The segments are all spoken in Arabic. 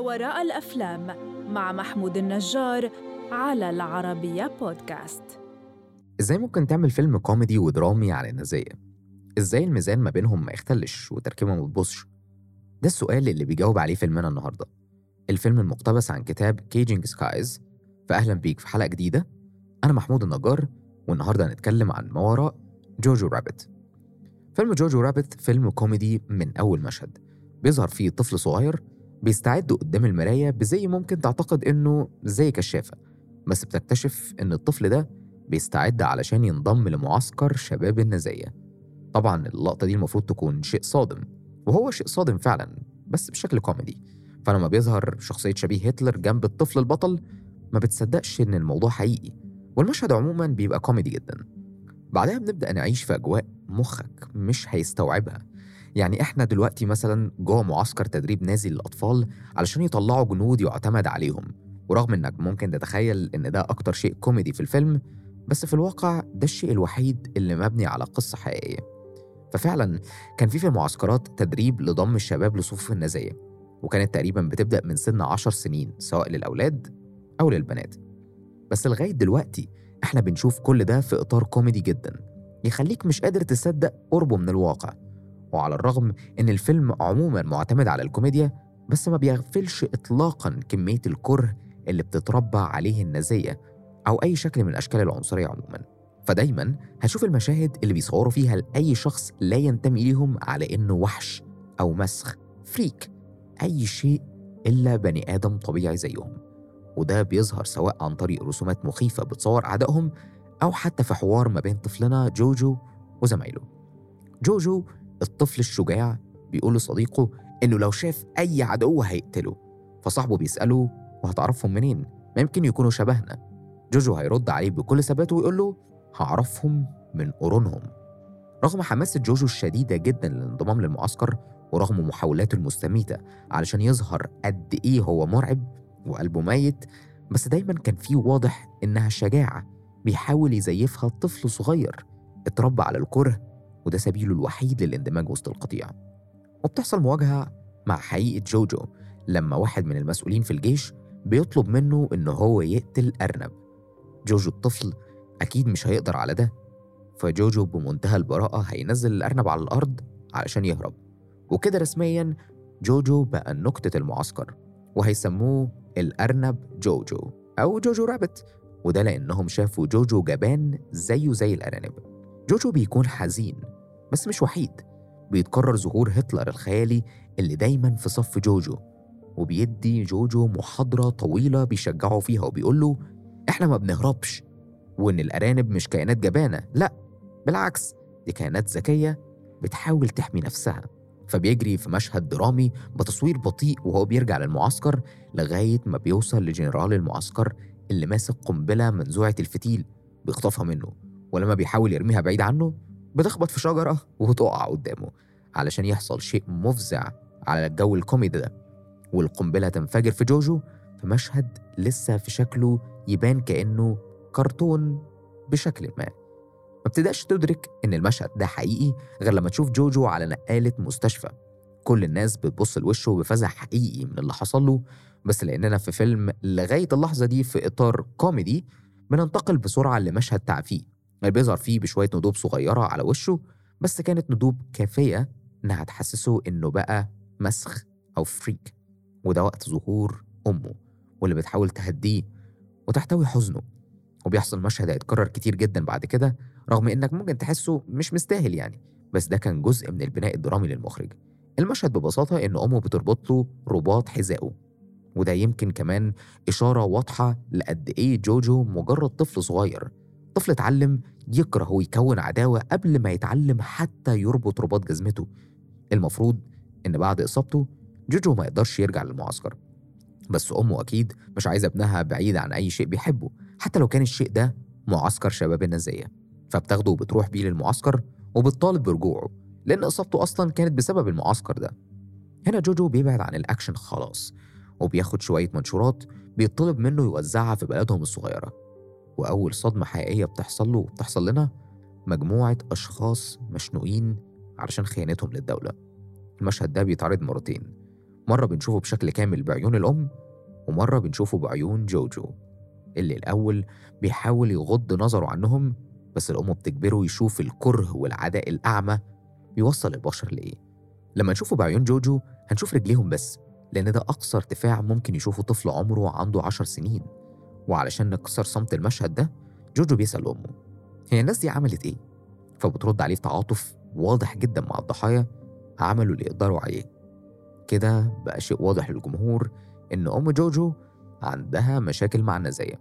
وراء الأفلام مع محمود النجار على العربية بودكاست إزاي ممكن تعمل فيلم كوميدي ودرامي عن النازية؟ إزاي الميزان ما بينهم ما يختلش وتركيبته ما تبوظش؟ ده السؤال اللي بيجاوب عليه فيلمنا النهارده. الفيلم المقتبس عن كتاب Caging Skies فأهلا بيك في حلقة جديدة أنا محمود النجار والنهاردة هنتكلم عن ما وراء Jojo Rabbit. فيلم Jojo Rabbit فيلم كوميدي من أول مشهد بيظهر فيه طفل صغير بيستعد قدام المراية بزي ممكن تعتقد إنه زي كشافة بس بتكتشف إن الطفل ده بيستعد علشان ينضم لمعسكر شباب النازية. طبعا اللقطة دي المفروض تكون شيء صادم وهو شيء صادم فعلا بس بشكل كوميدي. فلما بيظهر شخصية شبيه هتلر جنب الطفل البطل ما بتصدقش إن الموضوع حقيقي والمشهد عموما بيبقى كوميدي جدا. بعدها بنبدأ نعيش في أجواء مخك مش هيستوعبها. يعني إحنا دلوقتي مثلا جوه معسكر تدريب نازي للأطفال علشان يطلعوا جنود يعتمد عليهم. ورغم إنك ممكن تتخيل إن ده أكتر شيء كوميدي في الفيلم بس في الواقع ده الشيء الوحيد اللي مبني على قصة حقيقية. ففعلا كان في في المعسكرات تدريب لضم الشباب لصفوف النازية وكانت تقريبا بتبدأ من سن عشر سنين سواء للأولاد أو للبنات. بس لغاية دلوقتي إحنا بنشوف كل ده في إطار كوميدي جدا يخليك مش قادر تصدق قربه من الواقع. وعلى الرغم إن الفيلم عموما معتمد على الكوميديا بس ما بيغفلش إطلاقا كمية الكره اللي بتتربى عليه النازية أو أي شكل من أشكال العنصرية عموما. فدايما هشوف المشاهد اللي بيصوروا فيها لأي شخص لا ينتمي ليهم على إنه وحش أو مسخ فريك أي شيء إلا بني آدم طبيعي زيهم. وده بيظهر سواء عن طريق رسومات مخيفة بتصور أعدائهم أو حتى في حوار ما بين طفلنا جوجو وزمايله. جوجو الطفل الشجاع بيقول لصديقه إنه لو شاف أي عدو هيقتله فصاحبه بيسأله وهتعرفهم منين؟ ما يمكن يكونوا شبهنا جوجو هيرد عليه بكل ثبات ويقول له هعرفهم من قرونهم رغم حماسة جوجو الشديدة جدا للانضمام للمعسكر ورغم محاولاته المستميتة علشان يظهر قد إيه هو مرعب وقلبه ميت بس دايما كان فيه واضح إنها شجاعة بيحاول يزيفها طفل صغير اتربى على الكره وده سبيله الوحيد للاندماج وسط القطيع. وبتحصل مواجهة مع حقيقة جوجو لما واحد من المسؤولين في الجيش بيطلب منه إن هو يقتل أرنب. جوجو الطفل أكيد مش هيقدر على ده فجوجو بمنتهى البراءة هينزل الأرنب على الأرض علشان يهرب. وكده رسميا جوجو بقى نكتة المعسكر وهيسموه الأرنب جوجو أو جوجو رابت وده لأنهم شافوا جوجو جبان زيه زي الأرانب. جوجو بيكون حزين بس مش وحيد. بيتكرر ظهور هتلر الخيالي اللي دايما في صف جوجو وبيدي جوجو محاضرة طويلة بيشجعه فيها وبيقول له إحنا ما بنهربش وإن الأرانب مش كائنات جبانة. لأ بالعكس دي كائنات ذكية بتحاول تحمي نفسها. فبيجري في مشهد درامي بتصوير بطيء وهو بيرجع للمعسكر لغاية ما بيوصل لجنرال المعسكر اللي ماسك قنبلة منزوعة الفتيل بيخطفها منه. ولما بيحاول يرميها بعيد عنه بتخبط في شجرة وتقع قدامه علشان يحصل شيء مفزع على الجو الكوميدي ده. والقنبلة تنفجر في جوجو في مشهد لسه في شكله يبان كأنه كرتون بشكل ما. ما بتبدأش تدرك إن المشهد ده حقيقي غير لما تشوف جوجو على نقالة مستشفى. كل الناس بتبص لوشه بفزع حقيقي من اللي حصل له بس لأننا في فيلم لغاية اللحظة دي في إطار كوميدي بننتقل بسرعة لمشهد تعفيه اللي بيظهر فيه بشوية ندوب صغيرة على وشه بس كانت ندوب كافية إنها تحسسه إنه بقى مسخ أو فريك وده وقت ظهور أمه واللي بتحاول تهديه وتحتوي حزنه. وبيحصل مشهد هيتكرر كتير جدا بعد كده رغم إنك ممكن تحسه مش مستاهل يعني بس ده كان جزء من البناء الدرامي للمخرج. المشهد ببساطة إن أمه بتربط له رباط حذائه وده يمكن كمان إشارة واضحة لقد إيه جوجو مجرد طفل صغير. طفل اتعلم يكره ويكون عداوة قبل ما يتعلم حتى يربط رباط جزمته. المفروض إن بعد إصابته جوجو ما يقدرش يرجع للمعسكر. بس أمه أكيد مش عايزة ابنها بعيد عن أي شيء بيحبه حتى لو كان الشيء ده معسكر شباب النازية فبتاخده وبتروح بيه للمعسكر وبتطالب برجوعه لأن إصابته أصلا كانت بسبب المعسكر ده. هنا جوجو بيبعد عن الأكشن خلاص وبياخد شوية منشورات بيطلب منه يوزعها في بلدهم الصغيرة. وأول صدمة حقيقية بتحصل له وبتحصل لنا مجموعة أشخاص مشنوقين علشان خيانتهم للدولة. المشهد ده بيتعرض مرتين. مرة بنشوفه بشكل كامل بعيون الأم ومرة بنشوفه بعيون جوجو. اللي الأول بيحاول يغض نظره عنهم بس الأم بتجبره يشوف الكره والعداء الأعمى بيوصل البشر لإيه. لما نشوفه بعيون جوجو هنشوف رجليهم بس لأن ده أقصى ارتفاع ممكن يشوفه طفل عمره عنده عشر سنين. وعلشان نكسر صمت المشهد ده جوجو بيسأل أمه هي الناس دي عملت إيه؟ فبترد عليه بتعاطف واضح جدا مع الضحايا عملوا اللي يقدروا عليه كده بقى شيء واضح للجمهور إن أم جوجو عندها مشاكل مع النازية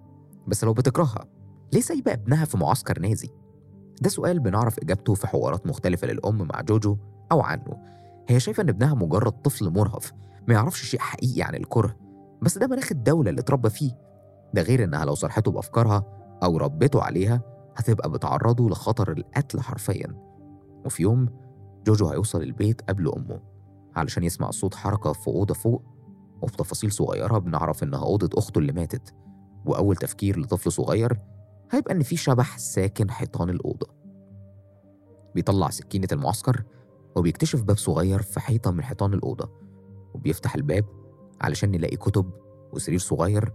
بس لو بتكرهها ليه سايبة ابنها في معسكر نازي؟ ده سؤال بنعرف إجابته في حوارات مختلفة للأم مع جوجو أو عنه هي شايفة إن ابنها مجرد طفل مرهف ما يعرفش شيء حقيقي عن الكره بس ده مناخ الدولة اللي اتربى فيه ده غير إنها لو صرحته بأفكارها أو ربته عليها هتبقى بتعرضه لخطر القتل حرفيا. وفي يوم جوجو هيوصل البيت قبل أمه علشان يسمع صوت حركة في أوضة فوق وبتفاصيل صغيرة بنعرف إنها أوضة أخته اللي ماتت. وأول تفكير لطفل صغير هيبقى إن في شبح ساكن حيطان الأوضة. بيطلع سكينة المعسكر وبيكتشف باب صغير في حيطة من حيطان الأوضة. وبيفتح الباب علشان نلاقي كتب وسرير صغير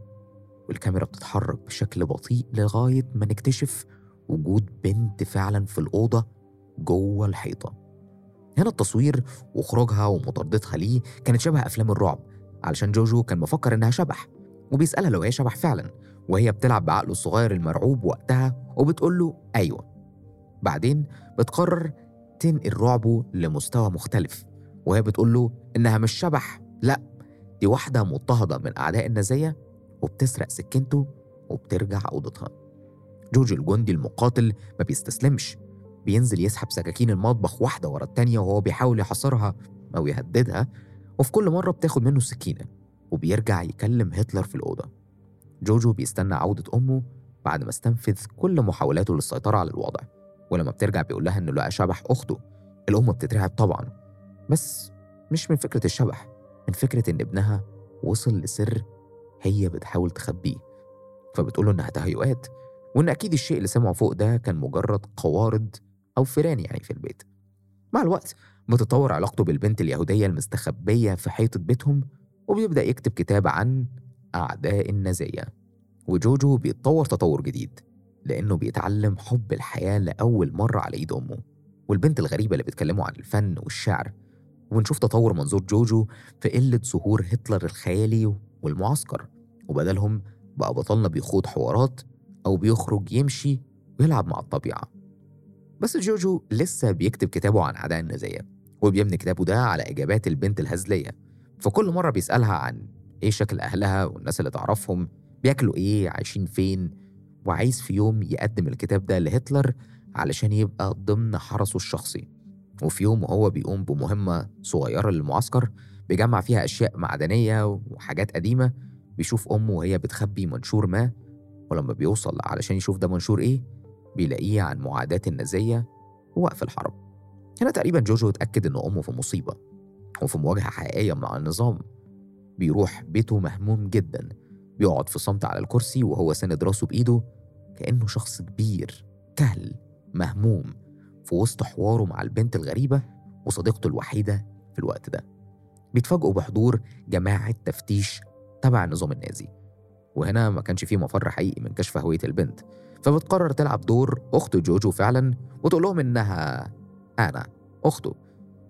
والكاميرا بتتحرك بشكل بطيء لغاية ما نكتشف وجود بنت فعلا في الأوضة جوه الحيطة. هنا التصوير وخروجها ومطاردتها ليه كانت شبه أفلام الرعب علشان جوجو كان مفكر إنها شبح وبيسألها لو هي شبح فعلا وهي بتلعب بعقله الصغير المرعوب وقتها وبتقول له أيوة. بعدين بتقرر تنقل رعبه لمستوى مختلف وهي بتقول له إنها مش شبح لأ دي واحدة مضطهدة من أعداء النازية وبتسرق سكينته وبترجع أوضتها. جورج الجندي المقاتل ما بيستسلمش. بينزل يسحب سكاكين المطبخ واحدة ورا التانية وهو بيحاول يحاصرها أو يهددها وفي كل مرة بتاخد منه السكينة وبيرجع يكلم هتلر في الأوضة. جوجو بيستنى عودة أمه بعد ما استنفذ كل محاولاته للسيطرة على الوضع. ولما بترجع بيقول لها إنه لقى شبح أخته. الأم بتترعب طبعا. بس مش من فكرة الشبح من فكرة إن ابنها وصل لسر هي بتحاول تخبيه. فبتقوله إنها تهيؤات وإن أكيد الشيء اللي سمعه فوق ده كان مجرد قوارض أو فيران يعني في البيت. مع الوقت بتتطور علاقته بالبنت اليهودية المستخبية في حيطة بيتهم وبيبدأ يكتب كتاب عن أعداء النازية. وجوجو بيتطور تطور جديد لأنه بيتعلم حب الحياة لأول مرة على إيد أمه. والبنت الغريبة اللي بتكلمه عن الفن والشعر. وبنشوف تطور منظور جوجو في قلة ظهور هتلر الخيالي والمعسكر. وبدلهم بقى بطلنا بيخوض حوارات أو بيخرج يمشي ويلعب مع الطبيعة. بس جوجو لسه بيكتب كتابه عن أعداء النازية وبيبني كتابه ده على إجابات البنت الهزلية. فكل مرة بيسألها عن إيه شكل أهلها والناس اللي تعرفهم بياكلوا إيه عايشين فين وعايز في يوم يقدم الكتاب ده لهتلر علشان يبقى ضمن حرسه الشخصي. وفي يوم وهو بيقوم بمهمة صغيرة للمعسكر بيجمع فيها أشياء معدنية وحاجات قديمة بيشوف أمه وهي بتخبي منشور ما ولما بيوصل علشان يشوف ده منشور إيه بيلاقيه عن معاداة النازية ووقف الحرب هنا تقريبا جوجو اتأكد إن أمه في مصيبة وفي مواجهة حقيقية مع النظام. بيروح بيته مهموم جدا بيقعد في صمت على الكرسي وهو ساند راسه بإيده كأنه شخص كبير كهل مهموم في وسط حواره مع البنت الغريبة وصديقته الوحيدة في الوقت ده. بيتفاجئوا بحضور جماعة تفتيش تبع النظام النازي. وهنا ما كانش فيه مفر حقيقي من كشف هوية البنت. فبتقرر تلعب دور أخت جوجو فعلا وتقول لهم إنها أنا أخته.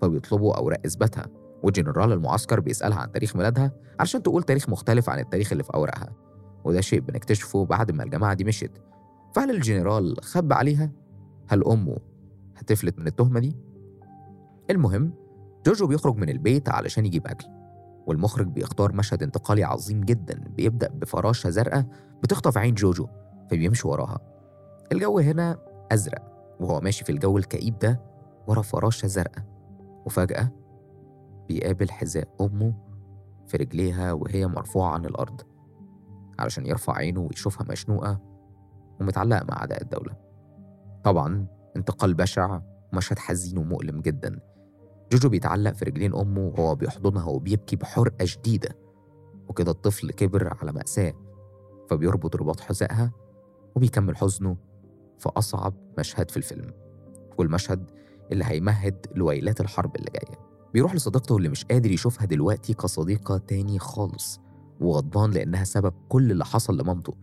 فبيطلبوا أوراق إثباتها. وجنرال المعسكر بيسألها عن تاريخ ميلادها علشان تقول تاريخ مختلف عن التاريخ اللي في أوراقها. وده شيء بنكتشفه بعد ما الجماعة دي مشيت. فهل الجنرال خبى عليها؟ هل أمه هتفلت من التهمة دي؟ المهم جوجو بيخرج من البيت علشان يجيب أكل. والمخرج بيختار مشهد انتقالي عظيم جدا بيبدأ بفراشة زرقاء بتخطف عين جوجو فبيمشي وراها. الجو هنا أزرق وهو ماشي في الجو الكئيب ده ورا فراشة زرقاء. وفجأة بيقابل حذاء أمه في رجليها وهي مرفوعة عن الأرض علشان يرفع عينه ويشوفها مشنوقة ومتعلقة مع أعداء الدولة. طبعا انتقال بشع ومشهد حزين ومؤلم جدا. جوجو بيتعلق في رجلين أمه وهو بيحضنها وبيبكي بحرقة شديدة. وكده الطفل كبر على مأساة فبيربط رباط حذائها وبيكمل حزنه في أصعب مشهد في الفيلم. والمشهد اللي هيمهد لويلات الحرب اللي جاية. بيروح لصديقته اللي مش قادر يشوفها دلوقتي كصديقة تاني خالص وغضبان لأنها سبب كل اللي حصل لمامته.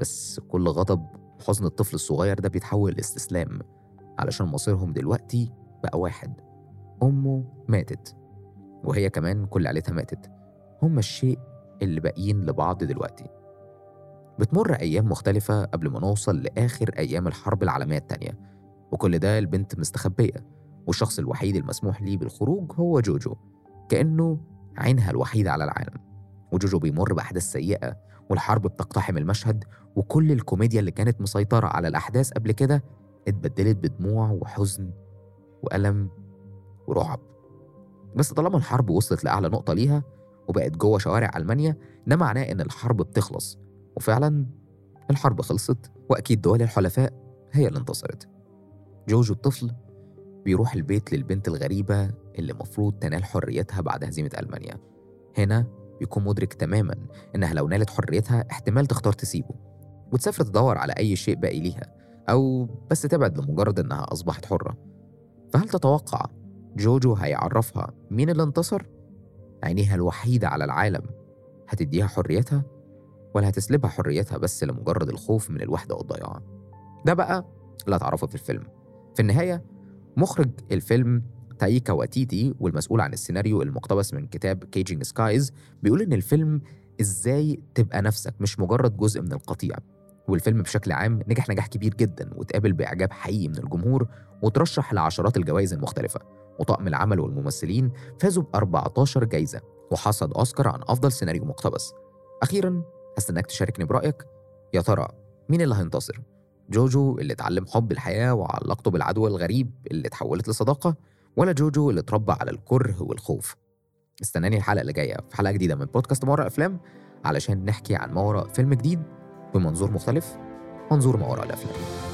بس كل غضب وحزن الطفل الصغير ده بيتحول لاستسلام علشان مصيرهم دلوقتي بقى واحد. أمه ماتت وهي كمان كل عيلتها ماتت. هما الشيء اللي باقيين لبعض دلوقتي. بتمر أيام مختلفة قبل ما نوصل لآخر أيام الحرب العالمية التانية وكل ده البنت مستخبية والشخص الوحيد المسموح ليه بالخروج هو جوجو. كأنه عينها الوحيدة على العالم. وجوجو بيمر بأحداث سيئة والحرب بتقتحم المشهد وكل الكوميديا اللي كانت مسيطرة على الأحداث قبل كده اتبدلت بدموع وحزن وألم ورعب. بس طالما الحرب وصلت لأعلى نقطة ليها وبقت جوه شوارع ألمانيا ده معناه إن الحرب بتخلص. وفعلا الحرب خلصت وأكيد دول الحلفاء هي اللي انتصرت. جوجو الطفل بيروح البيت للبنت الغريبة اللي مفروض تنال حريتها بعد هزيمة ألمانيا. هنا بيكون مدرك تماما إنها لو نالت حريتها احتمال تختار تسيبه وتسافر تدور على أي شيء باقي ليها أو بس تبعد لمجرد إنها أصبحت حرة. فهل تتوقع جوجو هيعرفها مين اللي انتصر؟ عينيها الوحيدة على العالم. هتديها حريتها ولا هتسلبها حريتها بس لمجرد الخوف من الوحدة والضياع؟ ده بقى اللي هتعرفه في الفيلم. في النهاية مخرج الفيلم تايكا واتيتي والمسؤول عن السيناريو المقتبس من كتاب Caging Skies بيقول إن الفيلم إزاي تبقى نفسك مش مجرد جزء من القطيع. والفيلم بشكل عام نجح نجاح كبير جدا واتقابل بإعجاب حقيقي من الجمهور وترشح لعشرات الجوائز المختلفة. وطاقم العمل والممثلين فازوا ب 14 جايزة وحصد أوسكار عن أفضل سيناريو مقتبس. أخيرا هستناك تشاركني برأيك. يا ترى مين اللي هينتصر؟ جوجو اللي اتعلم حب الحياة وعلاقته بالعدو الغريب اللي اتحولت لصداقة ولا جوجو اللي اتربى على الكره والخوف؟ استناني الحلقة اللي جاية في حلقة جديدة من بودكاست ما وراء أفلام علشان نحكي عن ما وراء فيلم جديد بمنظور مختلف منظور ما وراء الأفلام.